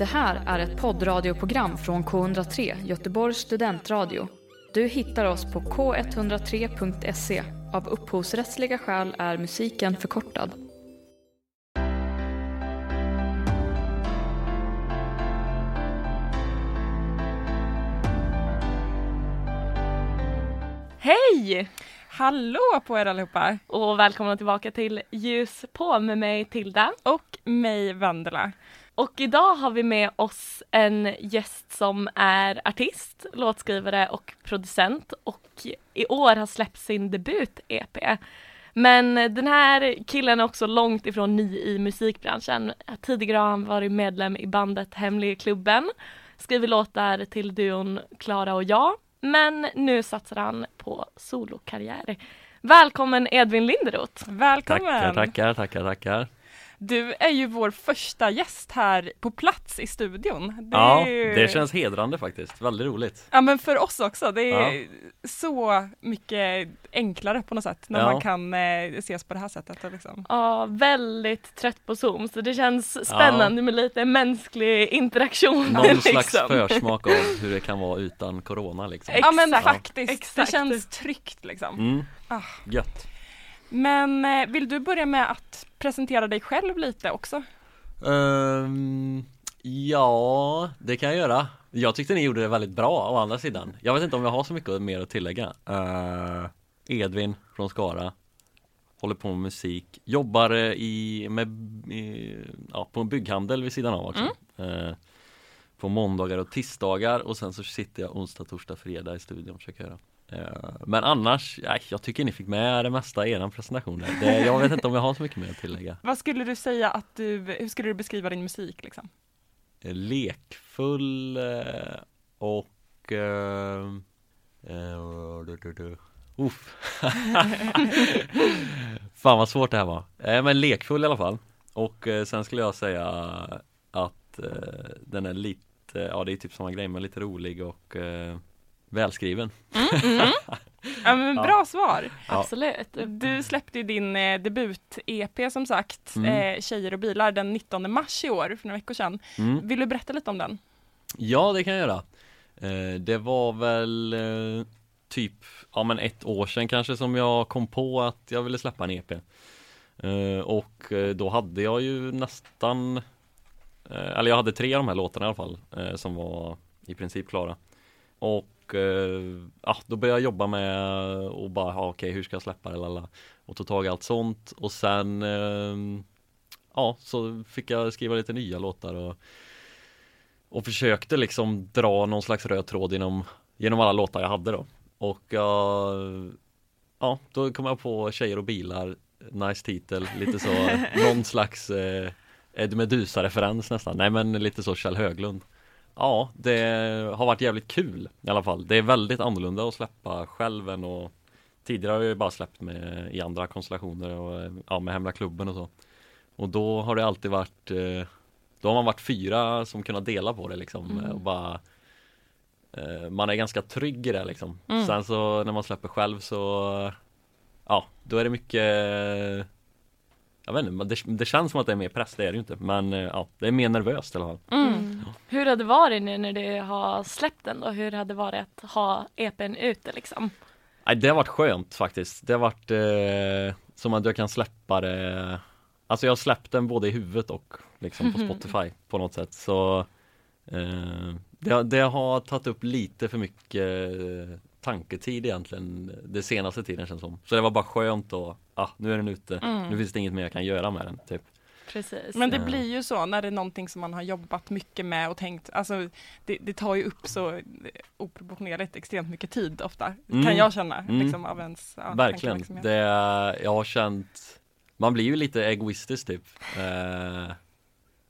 Det här är ett poddradioprogram från K103, Göteborgs studentradio. Du hittar oss på k103.se. Av upphovsrättsliga skäl är musiken förkortad. Hej! Hallå på er allihopa! Och välkomna tillbaka till Ljus på med mig Tilda. Och mig Vendela. Och idag har vi med oss en gäst som är artist, låtskrivare och producent och i år har släppt sin debut-EP. Men den här killen är också långt ifrån ny i musikbranschen. Tidigare har han varit medlem i bandet Hemliga klubben, skriver låtar till duon Klara och jag men nu satsar han på solokarriär. Välkommen Edvin Linderoth! Välkommen! Tackar, tackar, tackar, tackar. Du är ju vår första gäst här på plats i studion. Det ja, ju... det känns hedrande faktiskt. Väldigt roligt. Ja, men för oss också. Det är ja. så mycket enklare på något sätt när ja. man kan eh, ses på det här sättet. Liksom. Ja, väldigt trött på Zoom så det känns spännande ja. med lite mänsklig interaktion. Någon liksom. slags försmak av hur det kan vara utan corona liksom. Ja men faktiskt, Exakt. det känns tryggt liksom. Mm. Ah. Gött. Men eh, vill du börja med att presentera dig själv lite också? Um, ja, det kan jag göra. Jag tyckte ni gjorde det väldigt bra å andra sidan. Jag vet inte om jag har så mycket mer att tillägga. Uh, Edvin från Skara. Håller på med musik. Jobbar i, med, i, ja, på en bygghandel vid sidan av också. Mm. Uh, på måndagar och tisdagar och sen så sitter jag onsdag, torsdag, fredag i studion och försöker göra Eh, men annars, jag tycker ni fick med det mesta i er presentation. Det, jag vet inte om jag har så mycket mer att tillägga. Vad skulle du säga att du, hur skulle du beskriva din musik liksom? Eh, lekfull eh, och uh, uh, Uff. Fan vad svårt det här var. Eh, men lekfull i alla fall. Och eh, sen skulle jag säga att eh, den är lite, ja det är typ samma grej men lite rolig och Välskriven. Mm, mm. Ja, men bra ja. svar. Absolut. Du släppte ju din eh, debut-EP som sagt, mm. eh, Tjejer och bilar, den 19 mars i år, för några veckor sedan. Mm. Vill du berätta lite om den? Ja, det kan jag göra. Eh, det var väl eh, typ, ja men ett år sedan kanske som jag kom på att jag ville släppa en EP. Eh, och eh, då hade jag ju nästan, eller jag hade tre av de här låtarna i alla fall, som var i princip klara. Och eh, ja, då började jag jobba med och bara, ja, okej, hur ska jag släppa det? Lala. Och tog tag i allt sånt och sen eh, ja, så fick jag skriva lite nya låtar och och försökte liksom dra någon slags röd tråd genom, genom alla låtar jag hade då. Och jag, ja, då kom jag på Tjejer och bilar, nice titel, lite så, någon slags eh, Ed Medusa-referens nästan, nej men lite så Kjell Höglund. Ja, det har varit jävligt kul i alla fall. Det är väldigt annorlunda att släppa själv än och Tidigare har jag bara släppt med i andra konstellationer och ja, med Hemla klubben och så. Och då har det alltid varit eh, Då har man varit fyra som kunnat dela på det liksom mm. och bara eh, Man är ganska trygg i det liksom. Mm. Sen så när man släpper själv så Ja, då är det mycket jag vet inte, det, det känns som att det är mer press, det är det ju inte men eh, ja, det är mer nervöst i alla fall. Mm. Mm. Hur har det varit nu när du har släppt den då? Hur har det varit att ha EPn ute liksom? Nej, det har varit skönt faktiskt. Det har varit eh, som att jag kan släppa det Alltså jag har släppt den både i huvudet och liksom på Spotify på något sätt så eh, det, det, har tagit upp lite för mycket tanketid egentligen det senaste tiden känns som. Så det var bara skönt och ah, nu är den ute. Mm. Nu finns det inget mer jag kan göra med den. Typ. Precis. Men det blir ju så när det är någonting som man har jobbat mycket med och tänkt, alltså det, det tar ju upp så oproportionerligt extremt mycket tid ofta, mm. kan jag känna. Mm. Liksom, av ens, ja, Verkligen. Det, jag har känt, man blir ju lite egoistisk typ. Eh,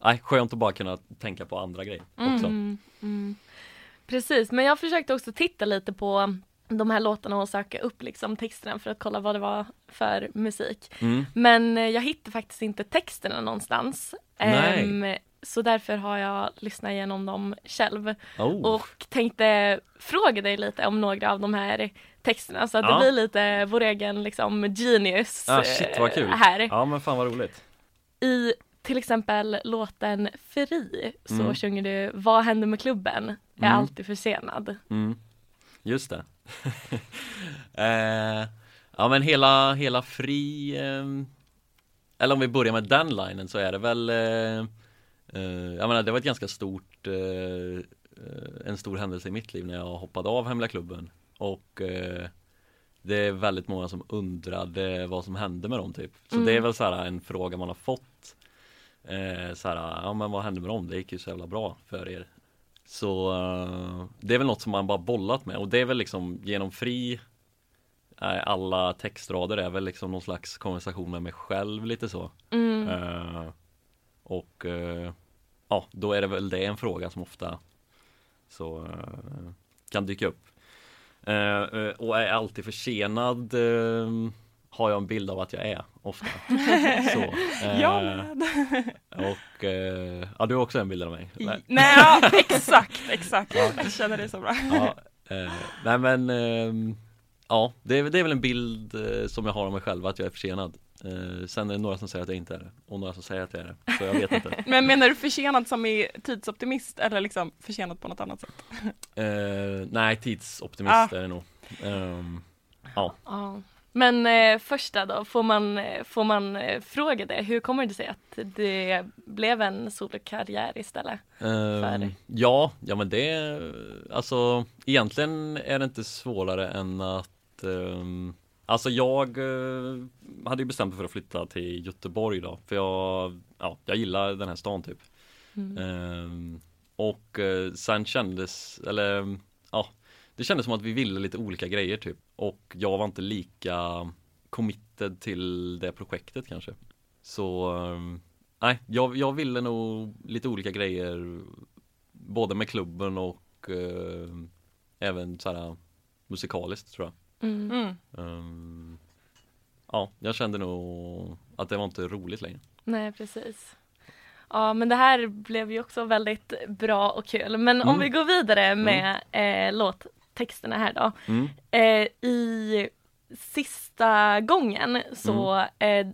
nej, skönt att bara kunna tänka på andra grejer också. Mm. Precis, men jag försökte också titta lite på de här låtarna och söka upp liksom texterna för att kolla vad det var för musik. Mm. Men eh, jag hittade faktiskt inte texterna någonstans. Um, så därför har jag lyssnat igenom dem själv oh. och tänkte fråga dig lite om några av de här texterna så att ja. det blir lite vår egen liksom genius ah, shit, vad kul. här. Ja men fan vad roligt. I till exempel låten Fri så Mm. sjunger du Vad händer med klubben? Är Mm. alltid försenad. Mm. Just det. eh, ja men hela, hela fri ehm, Eller om vi börjar med den linen så är det väl eh, eh, Jag menar det var ett ganska stort eh, eh, En stor händelse i mitt liv när jag hoppade av Hemliga klubben Och eh, Det är väldigt många som undrade vad som hände med dem typ Så Mm. det är väl så här en fråga man har fått eh, så här, ja men vad hände med dem? Det gick ju så jävla bra för er så eh, det är väl något som man bara bollat med. Och det är väl liksom genom fri eh, Alla textrader är väl liksom någon slags konversation med mig själv lite så. Mm. Eh, Och eh, ja, då är det väl det en fråga som ofta så eh, kan dyka upp. Och är alltid försenad har jag en bild av att jag är ofta så, eh, Jag med. Och eh, ja, du har också en bild av mig I- Nej, ja, exakt, exakt. Ja. Jag känner det så bra. ja, eh, nej men ehm, Ja, det är, det är väl en bild eh, som jag har av mig själv att jag är försenad eh, Sen är det några som säger att jag inte är det och några som säger att jag är det Så jag vet inte Men menar du försenad som i tidsoptimist eller liksom försenad på något annat sätt? eh, Nej, tidsoptimist Ah. är det nog Ehm, Ja, Ja. Men eh, första då, får man, eh, får man eh, fråga det? Hur kommer det sig att det blev en solokarriär istället? Dig? ja, ja men det Alltså egentligen är det inte svårare än att ehm, Alltså jag eh, hade ju bestämt mig för att flytta till Göteborg då För jag, ja, jag gillar den här stan typ Mm. Ehm, och eh, sen kändes, eller det kändes som att vi ville lite olika grejer typ. Och jag var inte lika committed till det projektet kanske. Så, ehm, nej, jag, jag ville nog lite olika grejer. Både med klubben och eh, även såhär musikaliskt tror jag. Mm. Mm. Ehm, ja, jag kände nog att det var inte roligt längre. Nej, precis. Ja, men det här blev ju också väldigt bra och kul. Men om Mm. vi går vidare med eh, låttexterna här då. Mm. Eh, I sista gången så eh,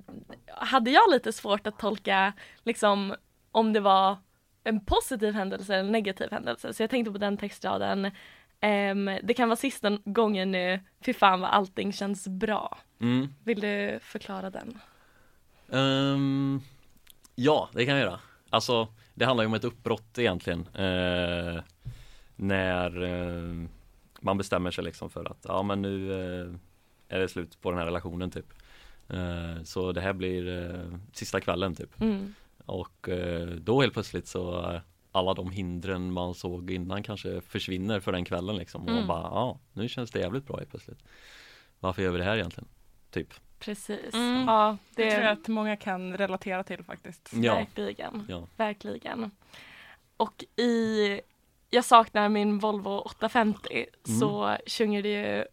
hade jag lite svårt att tolka liksom om det var en positiv händelse eller en negativ händelse. Så jag tänkte på den textraden. ehm, det kan vara sista gången nu, fy fan vad allting känns bra. Mm. Vill du förklara den? Ehm, ja, det kan jag göra. Alltså, det handlar ju om ett uppbrott egentligen. Eh, när eh, man bestämmer sig liksom för att, ja men nu eh, är det slut på den här relationen typ. Eh, så det här blir eh, sista kvällen typ. Mm. Och eh, då helt plötsligt så alla de hindren man såg innan kanske försvinner för den kvällen liksom. Och man Mm. bara, ja nu känns det jävligt bra helt plötsligt. Varför gör vi det här egentligen? Typ. Precis. Mm. Ja, Det det tror jag att många kan relatera till faktiskt. Ja. verkligen. Ja. Verkligen. Och i Jag saknar min Volvo 850 Mm. så sjunger det ju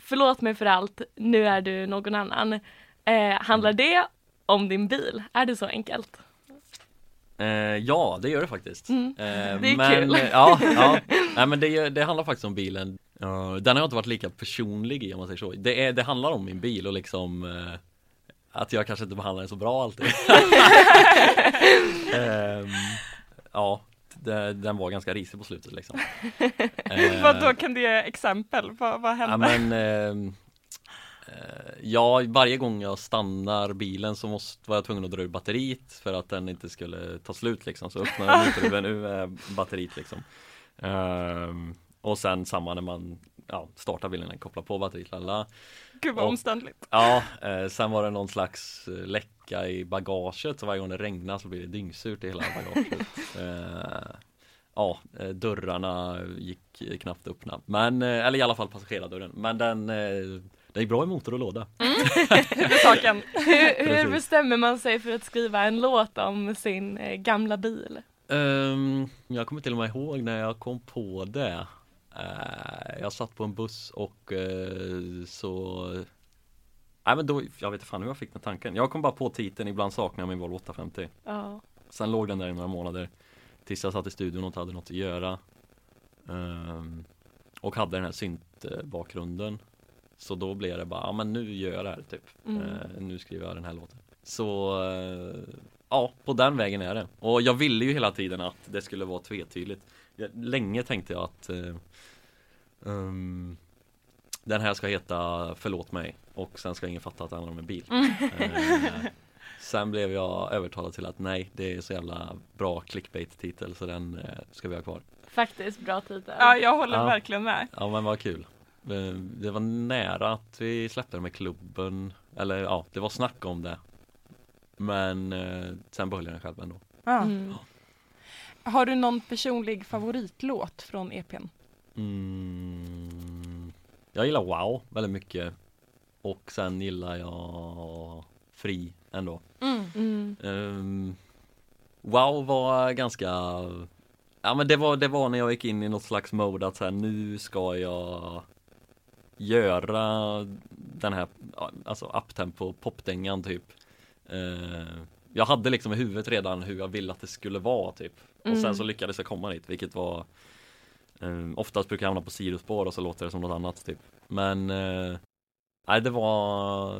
Förlåt mig för allt, nu är du någon annan. Eh, handlar det om din bil? Är det så enkelt? Eh, ja, det gör det faktiskt. Mm. Eh, Det är men, kul. eh, Ja, ja. Nej, men det, det handlar faktiskt om bilen. Uh, den har jag inte varit lika personlig i om man säger så. Det, är, det handlar om min bil och liksom eh, att jag kanske inte behandlar den så bra alltid. Ehm, ja, det, den var ganska risig på slutet liksom. Eh, Vad kan du ge exempel? Vad, vad Ja hände? men ehm, eh, Ja, varje gång jag stannar bilen så måste, var jag tvungen att dra ur batteriet för att den inte skulle ta slut liksom. Så öppnar jag motorhuven ur eh, batteriet liksom. Ehm, och sen samma när man ja, startar bilen, kopplar på batteriet, lalla. Gud vad och- omständligt. Ja, eh, sen var det någon slags eh, läcka i bagaget så varje gång det regnar så blir det dyngsurt i hela bagaget. eh, ja, eh, dörrarna gick knappt att öppna. Men, eh, eller i alla fall passagerardörren. Men den, eh, den gick bra i motor och låda. Huvudsaken. Hur, hur Precis. bestämmer man sig för att skriva en låt om sin gamla bil? Ehm, jag kommer till och med ihåg när jag kom på det. Eh, jag satt på en buss och eh, så Nej men då, jag vet inte fan hur jag fick den tanken. Jag kom bara på titeln, ibland saknar jag min Volvo 850. Ja. Sen låg den där i några månader Tills jag satt i studion och inte hade något att göra Ehm, Och hade den här synt-bakgrunden Så då blev det bara, ja men nu gör jag det här typ Mm. Eh, Nu skriver jag den här låten Så eh, ja, på den vägen är det. Och jag ville ju hela tiden att det skulle vara tvetydigt. Länge tänkte jag att uh, um, den här ska heta Förlåt mig och sen ska ingen fatta att det handlar om en bil. Uh, sen blev jag övertalad till att nej, det är så jävla bra clickbait-titel så den uh, ska vi ha kvar. Faktiskt bra titel. Ja, jag håller ja. verkligen med. Ja, men vad kul. Det var nära att vi släppte det med klubben Eller ja, det var snack om det Men eh, sen behöll jag den själv ändå ja. Mm. Har du någon personlig favoritlåt från EPn? Mm, jag gillar Wow väldigt mycket Och sen gillar jag Fri ändå mm. Mm. Um, Wow var ganska Ja men det var, det var när jag gick in i något slags mode att så här, nu ska jag göra den här alltså uptempo popdängan typ eh, Jag hade liksom i huvudet redan hur jag ville att det skulle vara typ och mm. sen så lyckades jag komma dit vilket var eh, Oftast brukar jag hamna på sidospår och så låter det som något annat typ Men eh, Nej det var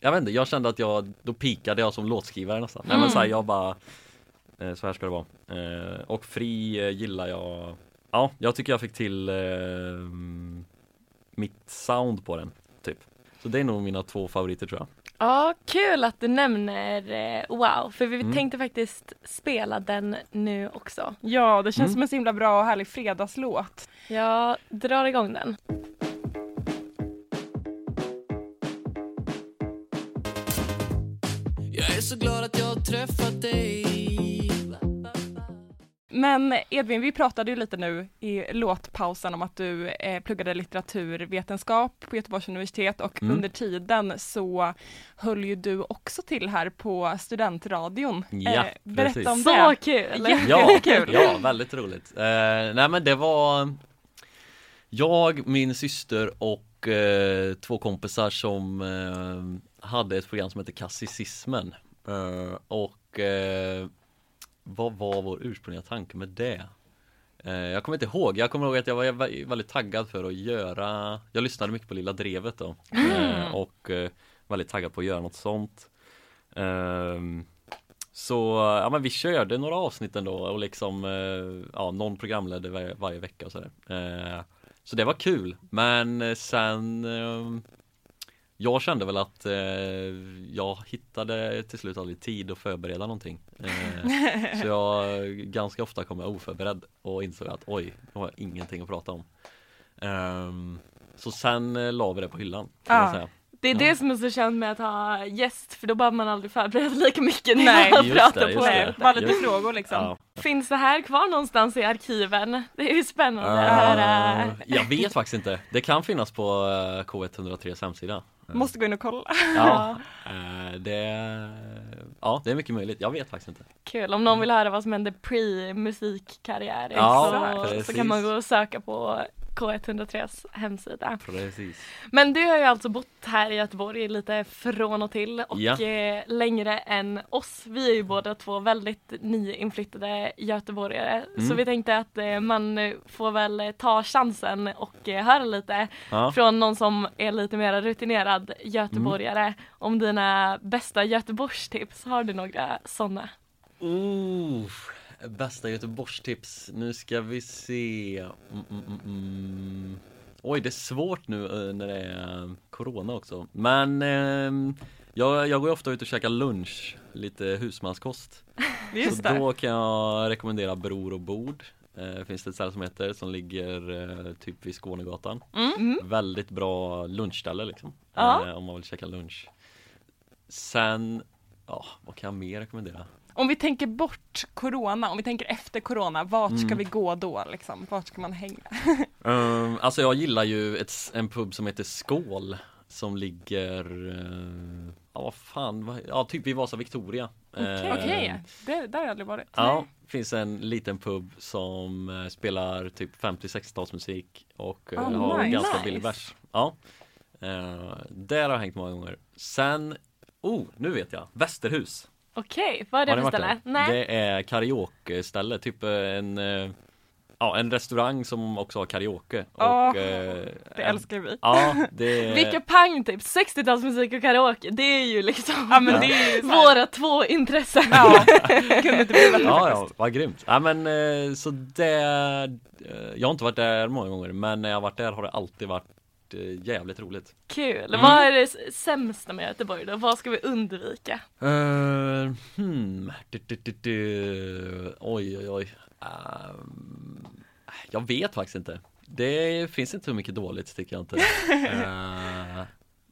Jag vet inte, jag kände att jag Då pikade jag som låtskrivare nästan mm. Nej men så här, jag bara eh, Så här ska det vara eh, Och Fri eh, gillar jag Ja, jag tycker jag fick till mitt sound på den. Så det är nog mina två favoriter tror jag. Ja, kul att du nämner eh, Wow, för vi mm. tänkte faktiskt spela den nu också. Ja, det känns mm. som en så himla bra och härlig fredagslåt. Jag drar igång den. Jag är så glad att jag har träffat dig men Edvin, vi pratade ju lite nu i låtpausen om att du eh, pluggade litteraturvetenskap på Göteborgs universitet och mm. under tiden så höll ju du också till här på studentradion. Ja, eh, berätta precis. om det. Så kul! Ja, kul. ja, väldigt roligt. Eh, nej men det var jag, min syster och eh, två kompisar som eh, hade ett program som heter Kassicismen. Eh, och vad var vår ursprungliga tanke med det? Eh, jag kommer inte ihåg, jag kommer ihåg att jag var väldigt taggad för att göra Jag lyssnade mycket på Lilla Drevet då. Mm. och eh, väldigt taggad på att göra något sånt. Ehm, Så ja men vi körde några avsnitt ändå och liksom Ja någon programledde varje, varje vecka och sådär. Så det var kul. Men sen ehm, jag kände väl att eh, jag hittade till slut aldrig tid att förbereda någonting. Eh, Så jag ganska ofta kom jag oförberedd och insåg att oj, nu har jag ingenting att prata om. Um, Så sen eh, la vi det på hyllan kan ja. säga det är ja. det som är så känt med att ha gäst för då behöver man aldrig förbereda lika mycket när man pratar på det. Bara lite frågor liksom. Ja. Finns det här kvar någonstans i arkiven? Det är ju spännande uh, att höra. Jag vet faktiskt inte. Det kan finnas på eh, K103 hemsida. Måste gå in och kolla. Ja, eh, det, ja, det är mycket möjligt. Jag vet faktiskt inte. Kul, om någon vill höra vad som hände pre-musikkarriär ja, så, så kan man gå och söka på K103s hemsida. Precis. Men du har ju alltså bott här i Göteborg lite från och till och ja. Eh, längre än oss. Vi är ju båda två väldigt nyinflyttade göteborgare mm. så vi tänkte att eh, man får väl ta chansen och eh, höra lite ja. från någon som är lite mer rutinerad göteborgare mm. om dina bästa Göteborgstips. Har du några sådana? Uh. Bästa Göteborgstips, nu ska vi se. Mm, mm, mm, mm. Oj det är svårt nu eh, när det är Corona också. Men eh, jag, jag går ofta ut och käkar lunch, lite husmanskost. Just Så det. då kan jag rekommendera Bror och Bord. Eh, Finns det ett ställe som heter som ligger eh, typ vid Skånegatan. Mm. Väldigt bra lunchställe liksom. Eh, Om man vill käka lunch. Sen, ja vad kan jag mer rekommendera? Om vi tänker bort corona, om vi tänker efter corona, vart mm. ska vi gå då liksom? Vart ska man hänga? um, alltså jag gillar ju ett, en pub som heter Skål Som ligger, uh, ja vad fan, ja typ vid Vasa Victoria Okej, okay. uh, okay. där har jag aldrig varit Ja, det finns en liten pub som uh, spelar typ 50-60-talsmusik och uh, oh, har nice. ganska billig bärs Ja Där har jag hängt många gånger Sen, oh nu vet jag, Västerhus Okej, vad är det för ställe? Nej. Det är karaoke-ställe, typ en eh, ja, en restaurang som också har karaoke. Ja, och, eh, Det älskar vi. Ja, det Vilka pangtips! 60-talsmusik och karaoke, det är ju liksom Ja men det är ju så här- våra två intressen. Ja, kunde inte bli bättre Ja, ja, vad grymt. Ja, men eh, så det, eh, jag har inte varit där många gånger, men när jag har varit där har det alltid varit eh, jävligt roligt. Kul! Mm. Vad är det sämsta med Göteborg då? Vad ska vi undvika? Uh, hmm, du, du, du, oj, oj, oj. Ehm, jag vet faktiskt inte. Det finns inte så mycket dåligt tycker jag inte. Eh,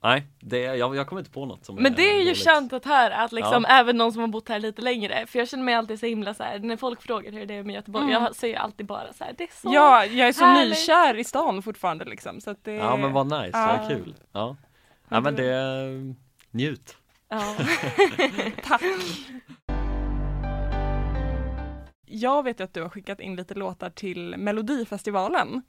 nej, det, jag, jag kommer inte på något som Men det är ju dåligt. skönt att höra att liksom även någon som har bott här lite längre, för jag känner mig alltid så himla så här när folk frågar hur det är med Göteborg, Mm. jag säger alltid bara så här, det är så Ja, jag är så Härligt. nykär i stan fortfarande liksom så att det Ja men vad nice, Ja. vad kul. Ja, ja men det, njut. Ja. Tack! Jag vet ju att du har skickat in lite låtar till Melodifestivalen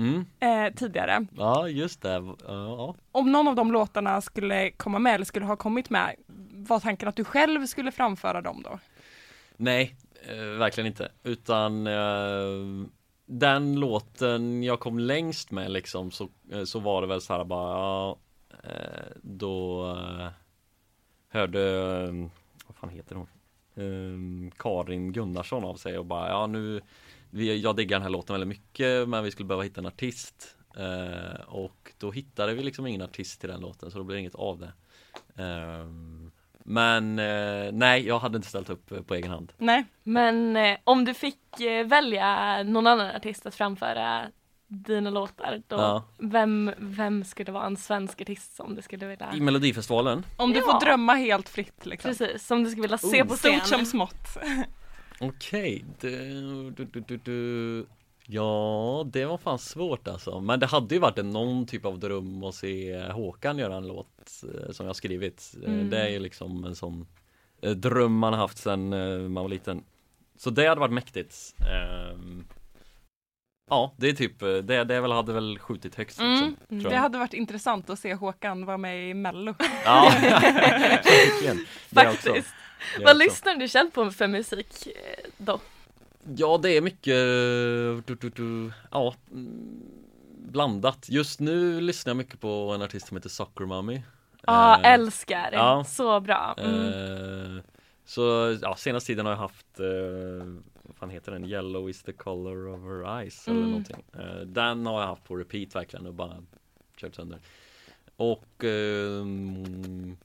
Mm, eh, tidigare. ja just det. Ja, Om någon av de låtarna skulle komma med eller skulle ha kommit med, var tanken att du själv skulle framföra dem då? Nej, eh, verkligen inte. Utan eh, den låten jag kom längst med liksom så, eh, så var det väl så här bara ja, eh, Då eh, hörde, vad fan heter hon? Eh, Karin Gunnarsson av sig och bara ja nu vi, Jag diggar den här låten väldigt mycket men vi skulle behöva hitta en artist eh, Och då hittade vi liksom ingen artist till den låten så då blev det inget av det ehm, Men eh, nej, jag hade inte ställt upp eh, på egen hand. Nej, Men eh, om du fick välja någon annan artist att framföra dina låtar, då, Ja. vem, vem skulle vara en svensk artist som du skulle vilja I Melodifestivalen? om du Ja. får drömma helt fritt liksom. Precis, som du skulle vilja se Oh. på scen. Stort som smått. Okej, du, du, du, du, du. Ja, det var fan svårt alltså. Men det hade ju varit en, någon typ av dröm att se Håkan göra en låt eh, som jag skrivit. Eh, Mm. Det är ju liksom en sån eh, dröm man har haft sedan man var liten. Så det hade varit mäktigt. Ehm, Ja, det är typ, eh, det, det väl, hade väl skjutit högst liksom, Mm, Det hade varit intressant att se Håkan vara med i Mello. Ja, verkligen. Faktiskt. Vad lyssnar du själv på för musik eh, då? Ja det är mycket du, du, du, ja, mm, blandat. Just nu lyssnar jag mycket på en artist som heter Soccer Mommy. Ja, Eh, älskar. ja. Så bra. Mm. eh, Så ja, senaste tiden har jag haft, eh, fan heter den? Yellow is the color of her eyes eller Mm. någonting. Eh, den har jag haft på repeat verkligen och bara kört sönder. Och mm,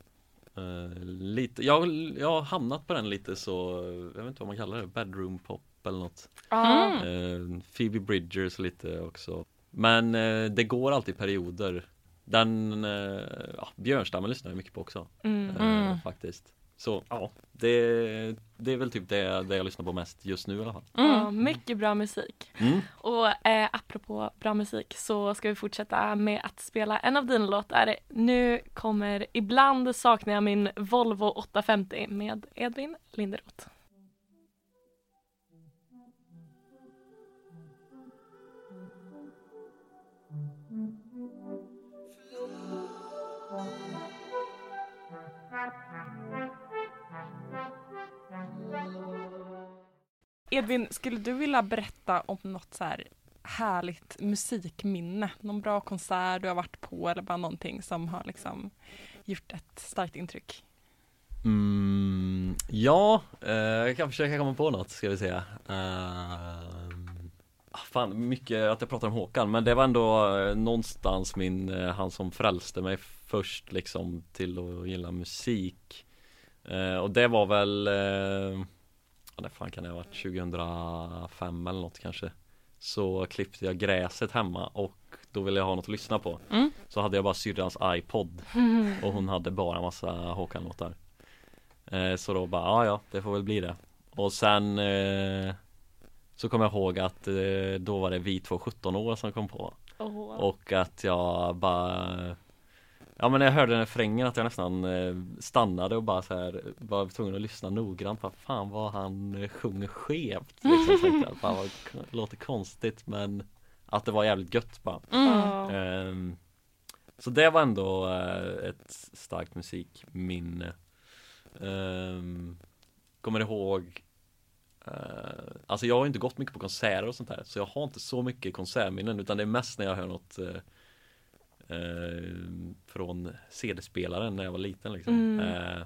eh, lite, jag, jag har hamnat på den lite så, jag vet inte vad man kallar det, bedroom pop eller något. Mm. Eh, Phoebe Bridgers lite också Men eh, det går alltid perioder Den, ja, Björnstammen lyssnar jag mycket på också Mm. Mm. Faktiskt Så ja, det, det är väl typ det, det jag lyssnar på mest just nu i alla fall Ja, mycket bra musik. mm. Och eh, apropå bra musik så ska vi fortsätta med att spela en av dina låtar. Nu kommer Ibland saknar jag min Volvo 850 med Edvin Linderoth. Edvin, skulle du vilja berätta om något så här härligt musikminne? Någon bra konsert du har varit på eller bara någonting som har liksom gjort ett starkt intryck? Mm, Ja, eh, jag kan försöka komma på något ska vi säga Ehm, ah, Fan, mycket att jag pratar om Håkan men det var ändå eh, någonstans min, eh, han som frälste mig först liksom till att gilla musik Eh, Och det var väl, eh, ja det fan kan det ha varit, 2005 eller något kanske. Så klippte jag gräset hemma och då ville jag ha något att lyssna på. Mm. Så hade jag bara syrrans iPod. Och hon hade bara massa Håkan-låtar. Eh, Så då bara, ja ja, det får väl bli det. Och sen eh, Så kom jag ihåg att eh, då var det vi två 17 år som kom på. Åh. Och att jag bara Ja men när jag hörde den här refrängen att jag nästan eh, stannade och bara så här var tvungen att lyssna noggrant Vad fan vad han eh, sjunger skevt liksom, tänkte. Fan vad det låter konstigt men Att det var jävligt gött bara Ja. Ehm, Så det var ändå eh, ett starkt musikminne Ehm, Kommer ihåg eh, Alltså jag har inte gått mycket på konserter och sånt där Så jag har inte så mycket konsertminnen utan det är mest när jag hör något eh, Från CD-spelaren när jag var liten liksom Mm. eh,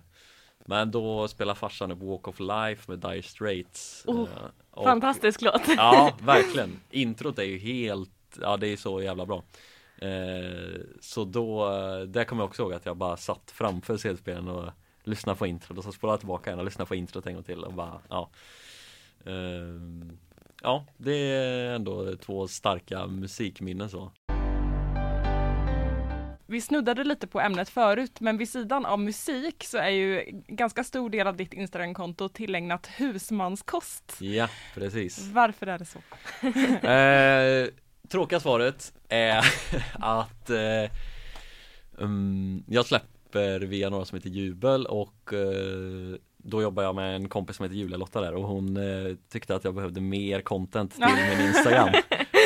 Men då spelar farsan upp Walk of Life med Dire Straits Oh, eh, och- Fantastisk låt. Ja, verkligen. Introt är ju helt, ja det är så jävla bra. Eh, så då, eh, där kommer jag också ihåg att jag bara satt framför CD-spelaren och lyssnade på introt och så spolade jag tillbaka igen och lyssnade på introt en gång till och bara, ja. Eh, ja, det är ändå två starka musikminnen så. Vi snuddade lite på ämnet förut, men vid sidan av musik så är ju ganska stor del av ditt Instagramkonto tillägnat husmanskost. Ja, precis. Varför är det så? Eh, tråkiga svaret är att eh, um, jag släpper via några som heter Jubel och eh, då jobbar jag med en kompis som heter Julia-Lotta där och hon eh, tyckte att jag behövde mer content till min Instagram.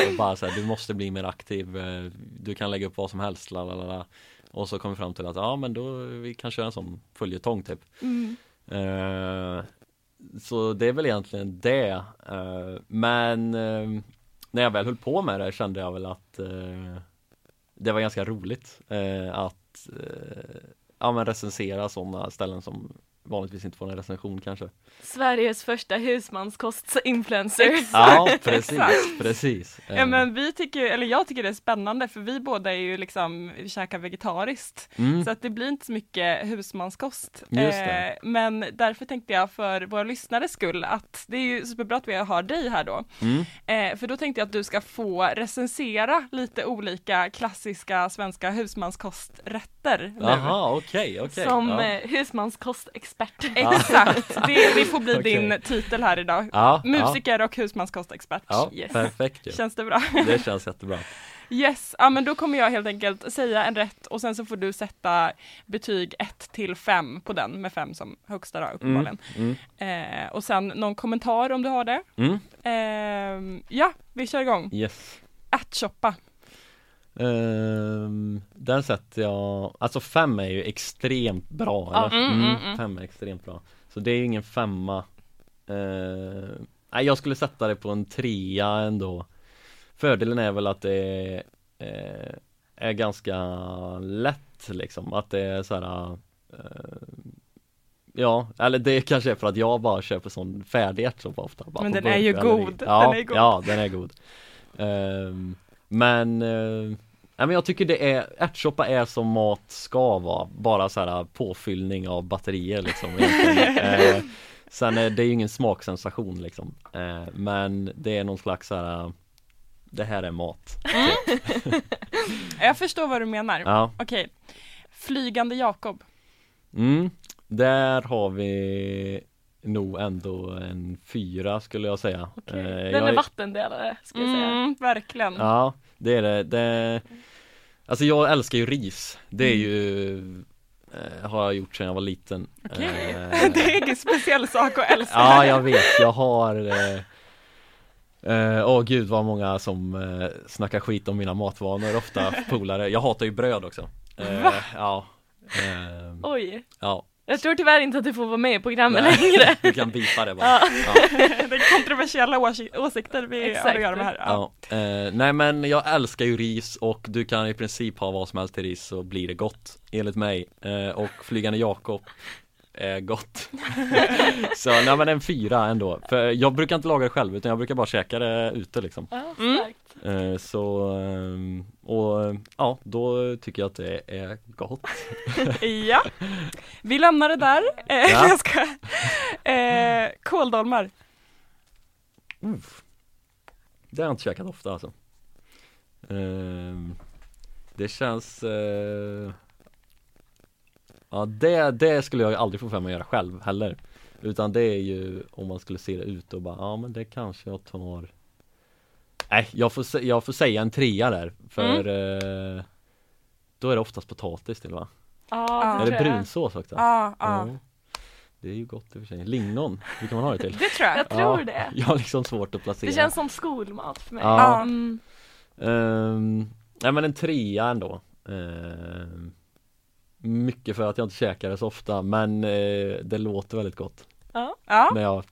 Och bara så här, du måste bli mer aktiv, eh, du kan lägga upp vad som helst, lalala. Och så kom vi fram till att ja men då vi kan köra en sån följetong typ. Mm. Eh, så det är väl egentligen det. Eh, men eh, när jag väl höll på med det kände jag väl att det var ganska roligt att ja, men recensera sådana ställen som vanligtvis inte får en recension kanske. Sveriges första husmanskost-influencer. Ja, precis, precis. Ja Eh, men vi tycker, eller jag tycker det är spännande för vi båda är ju liksom, vi käkar vegetariskt. mm, Så att det blir inte så mycket husmanskost. Eh, men därför tänkte jag för våra lyssnares skull att det är ju superbra att vi har dig här då. mm, Eh, för då tänkte jag att du ska få recensera lite olika klassiska svenska husmanskosträtter. Jaha, okej, okej. Som ja. eh, husmanskostexpert. Exakt, det, det får bli Okej. din titel här idag. ja, Musiker och husmanskostexpert. Ja, ja Yes. perfekt ju. Känns det bra? Det känns jättebra. Yes, ja men då kommer jag helt enkelt säga en rätt och sen så får du sätta betyg 1 till 5 på den med 5 som högsta då Mm, uppenbarligen. mm, Eh, och sen någon kommentar om du har det. mm, Eh, ja, vi kör igång. yes. Ärtsoppa. Um, den sätter jag, alltså fem är ju extremt bra Ja, eller? mm, mm, mm. Fem är extremt bra Så det är ju ingen femma uh, Nej jag skulle sätta det på en trea ändå Fördelen är väl att det eh, är ganska lätt liksom, att det är så här eh, Ja, eller det kanske är för att jag bara köper sån färdig ärtsoppa ofta bara Men den är ju god. Ja, Den är god. ja den är god Ehm, Men eh, men jag tycker det är, ärtsoppa är som mat ska vara, bara så här påfyllning av batterier liksom eh, Sen är det ju ingen smaksensation liksom eh, Men det är någon slags så här Det här är mat Jag förstår vad du menar. Ja, Okej. Flygande Jakob. mm, där har vi nog ändå en fyra skulle jag säga Okej. Eh, Den jag är vattendelare ska jag säga. Mm, verkligen. Ja, det är det, det Alltså jag älskar ju ris. Det är ju eh, Har jag gjort sedan jag var liten. Okej. Eh, det är ingen speciell sak att älska. Ja jag vet, jag har eh, eh, Åh gud vad många som eh, snackar skit om mina matvanor ofta polare. Jag hatar ju bröd också. Eh, Va? Ja eh, Oj, Ja, jag tror tyvärr inte att du får vara med i programmet Nej. längre. du kan bipa det bara Ja. ja. det är kontroversiella åsi- åsikter vi har Exakt. att göra med här. Ja. Ja, eh, nej men jag älskar ju ris och du kan i princip ha vad som helst till ris så blir det gott enligt mig eh, och Flygande Jakob är gott Så nej men en fyra ändå, för jag brukar inte laga det själv utan jag brukar bara käka det ute liksom Ja, Mm. eh, Så, ehm, och ja då tycker jag att det är gott ja, vi lämnar det där. Eh, Ja. jag ska. Eh, kåldolmar. Det har jag inte käkat ofta alltså Ehm, Det känns eh, Ja det, det skulle jag aldrig få för mig att göra själv heller Utan det är ju om man skulle se det ut och bara ja men det kanske jag tar Nej jag får, jag får säga en trea där för eh, Då är det oftast potatis till va? Ja, det Eller tror jag. brunsås också Ja, ja. Ja. Det är ju gott i och för sig, lingon, hur kan man ha det till? Det tror jag. Jag tror Ja, det. Jag har liksom svårt att placera Det känns som skolmat för mig. Ja. Mm. Um, nej men en trea ändå Ehm, Mycket för att jag inte käkar det så ofta men eh, det låter väldigt gott Ja, när jag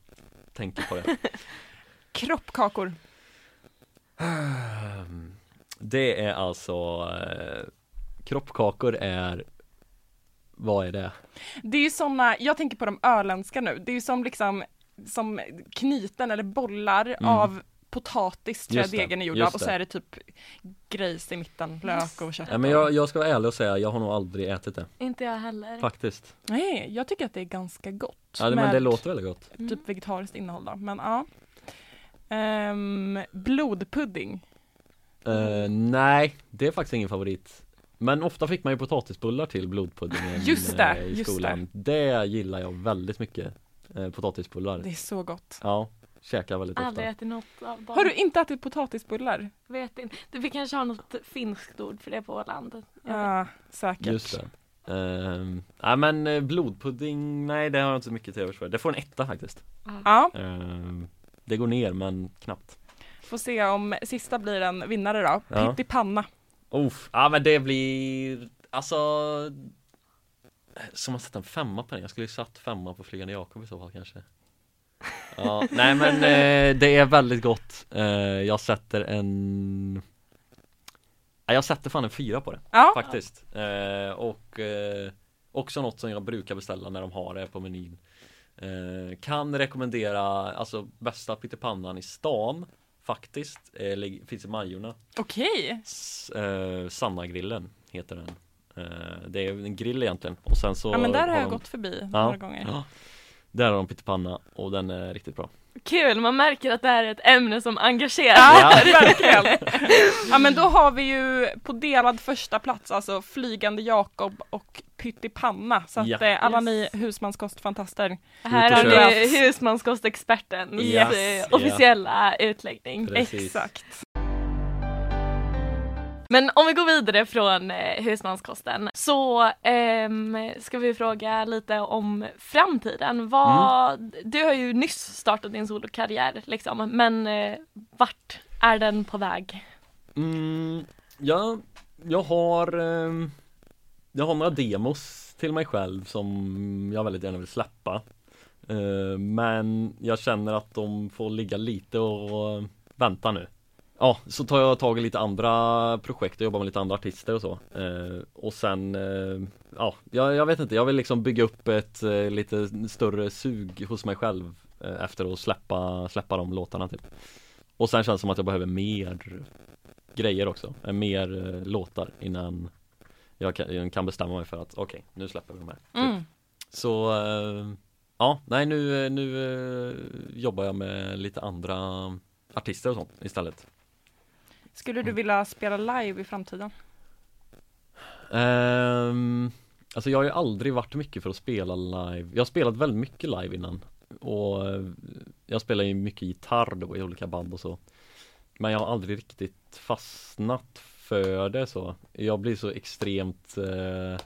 tänker på det. Kroppkakor. Det är alltså eh, Kroppkakor är Vad är det? Det är ju såna, jag tänker på de öländska nu, det är ju som liksom som knyten eller bollar av potatis tror jag Mm. Just det, degen är gjord av och så det. är det typ grejs i mitten, lök och kött. Ja, men jag, jag ska vara ärlig och säga, jag har nog aldrig ätit det Inte jag heller. Faktiskt Nej, jag tycker att det är ganska gott. Ja det- men det låter väldigt gott Mm. typ vegetariskt innehåll då, men ja. Ehm, blodpudding. Eh, Nej, det är faktiskt ingen favorit Men ofta fick man ju potatisbullar till blodpuddingen Just det, eh, i just skolan Det gillar jag väldigt mycket eh, Potatisbullar Det är så gott. Ja, käkar väldigt ofta Aldrig ätit något av dem. Har du inte ätit potatisbullar? Vet inte. Vi kanske har något finskt ord för det på Åland. Ja, säkert. Just det Ehm, Nej men eh, blodpudding, nej det har jag inte så mycket till övers för Det får en etta faktiskt Ja, Ehm, Det går ner men knappt får se om sista blir en vinnare då. Ja. Pyttipanna. Uff, ja men det blir, alltså Som man sätta en femma på den, jag skulle ju satt femma på Flygande Jakob i så fall kanske Ja, nej men eh, det är väldigt gott. Eh, Jag sätter en ja, Jag sätter fan en fyra på det Ja, faktiskt. Eh, Och eh, också något som jag brukar beställa när de har det på menyn. Eh, Kan rekommendera, alltså bästa pyttipannan i stan Faktiskt, eh, lig- finns i Majorna. Okej. S- eh, Sanna-grillen heter den. Eh, Det är en grill egentligen. Och sen så Ja men där har jag de, gått förbi några gånger. ja, Där har de pyttipanna och den är riktigt bra Kul, man märker att det här är ett ämne som engagerar. Ja, verkligen. Ja men då har vi ju på delad första plats alltså Flygande Jakob och Pyttipanna. Så att Ja. eh, alla Yes. ni husmanskostfantaster. Här har kör. vi husmanskostexpertens Yes. officiella utläggning. Precis. Exakt. Men om vi går vidare från eh, husmanskosten så ehm, ska vi fråga lite om framtiden. Vad, Du har ju nyss startat din solokarriär liksom, men eh, vart är den på väg? mm, ja, Jag har ehm, Jag har några demos till mig själv som jag väldigt gärna vill släppa Eh, Men jag känner att de får ligga lite och vänta nu Ja, så tar jag tag i lite andra projekt och jobbar med lite andra artister och så. Eh, Och sen, eh, ja, jag, jag vet inte, jag vill liksom bygga upp ett eh, lite större sug hos mig själv eh, Efter att släppa, släppa de låtarna typ. Och sen känns det som att jag behöver mer grejer också, eh, mer eh, låtar innan jag kan, jag kan bestämma mig för att okej, nu släpper vi de här typ. Mm. Så ja, nej nu, nu jobbar jag med lite andra artister och sånt istället Skulle du vilja spela live i framtiden? Ehm, Alltså jag har ju aldrig varit mycket för att spela live. Jag har spelat väldigt mycket live innan. Och eh, jag spelar ju mycket gitarr då i olika band och så. Men jag har aldrig riktigt fastnat för det så. Jag blir så extremt eh,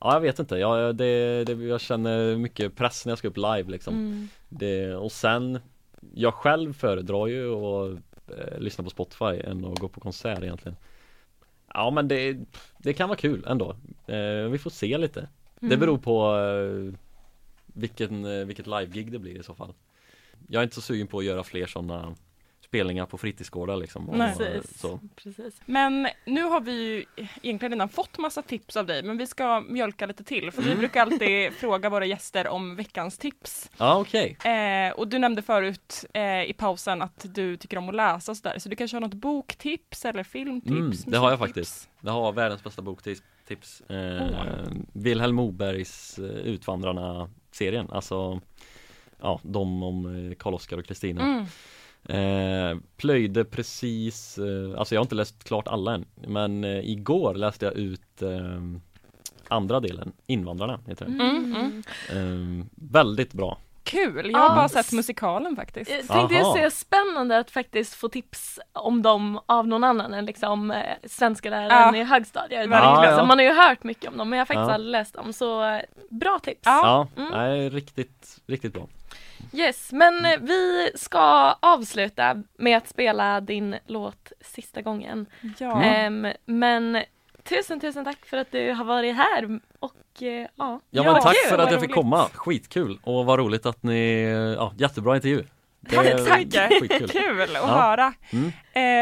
Ja jag vet inte, jag, det, det, jag känner mycket press när jag ska upp live liksom. Mm. det, Och sen Jag själv föredrar ju att eh, lyssna på Spotify än att gå på konsert egentligen. Ja men det, det kan vara kul ändå. Eh, Vi får se lite. Det Mm. beror på eh, vilken, eh, vilket live-gig det blir i så fall. Jag är inte så sugen på att göra fler sådana spelningar på fritidsgårdar liksom och, Nej. Precis. så. Precis. Men nu har vi ju egentligen redan fått massa tips av dig men vi ska mjölka lite till för vi brukar alltid fråga våra gäster om veckans tips. Ja okej Eh, och du nämnde förut eh, i pausen att du tycker om att läsa och sådär så du kanske har något boktips eller filmtips? Mm, det har jag faktiskt. Jag har världens bästa boktips tips. Eh, Åh. Vilhelm Mobergs eh, Utvandrarna-serien, alltså Ja, de om eh, Karl-Oskar och Kristina Mm. Eh, Plöjde precis, eh, alltså jag har inte läst klart alla än Men eh, igår läste jag ut eh, andra delen, Invandrarna heter den Mm, mm. eh, Väldigt bra Kul, jag har Ja. bara sett musikalen faktiskt. Jag tänkte jag Aha. säga spännande att faktiskt få tips om dem av någon annan än liksom eh, svenska läraren Ja. i högstadiet. Verkligen. Liksom, Man har ju hört mycket om dem men jag har faktiskt Ja. aldrig läst dem så eh, bra tips. Ja. Ja, Mm. nej, riktigt, riktigt bra Yes, men eh, vi ska avsluta med att spela din låt sista gången. Ja. Ehm, men tusen tusen tack för att du har varit här och eh, ja. Ja, men tack kul, för att jag fick roligt. komma, skitkul och vad roligt att ni, ja jättebra intervju Tack så skitkul. Kul att Ja. höra! Mm.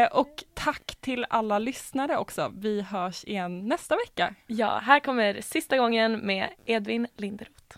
Eh, och tack till alla lyssnare också. Vi hörs igen nästa vecka. Ja, här kommer sista gången med Edvin Linderoth.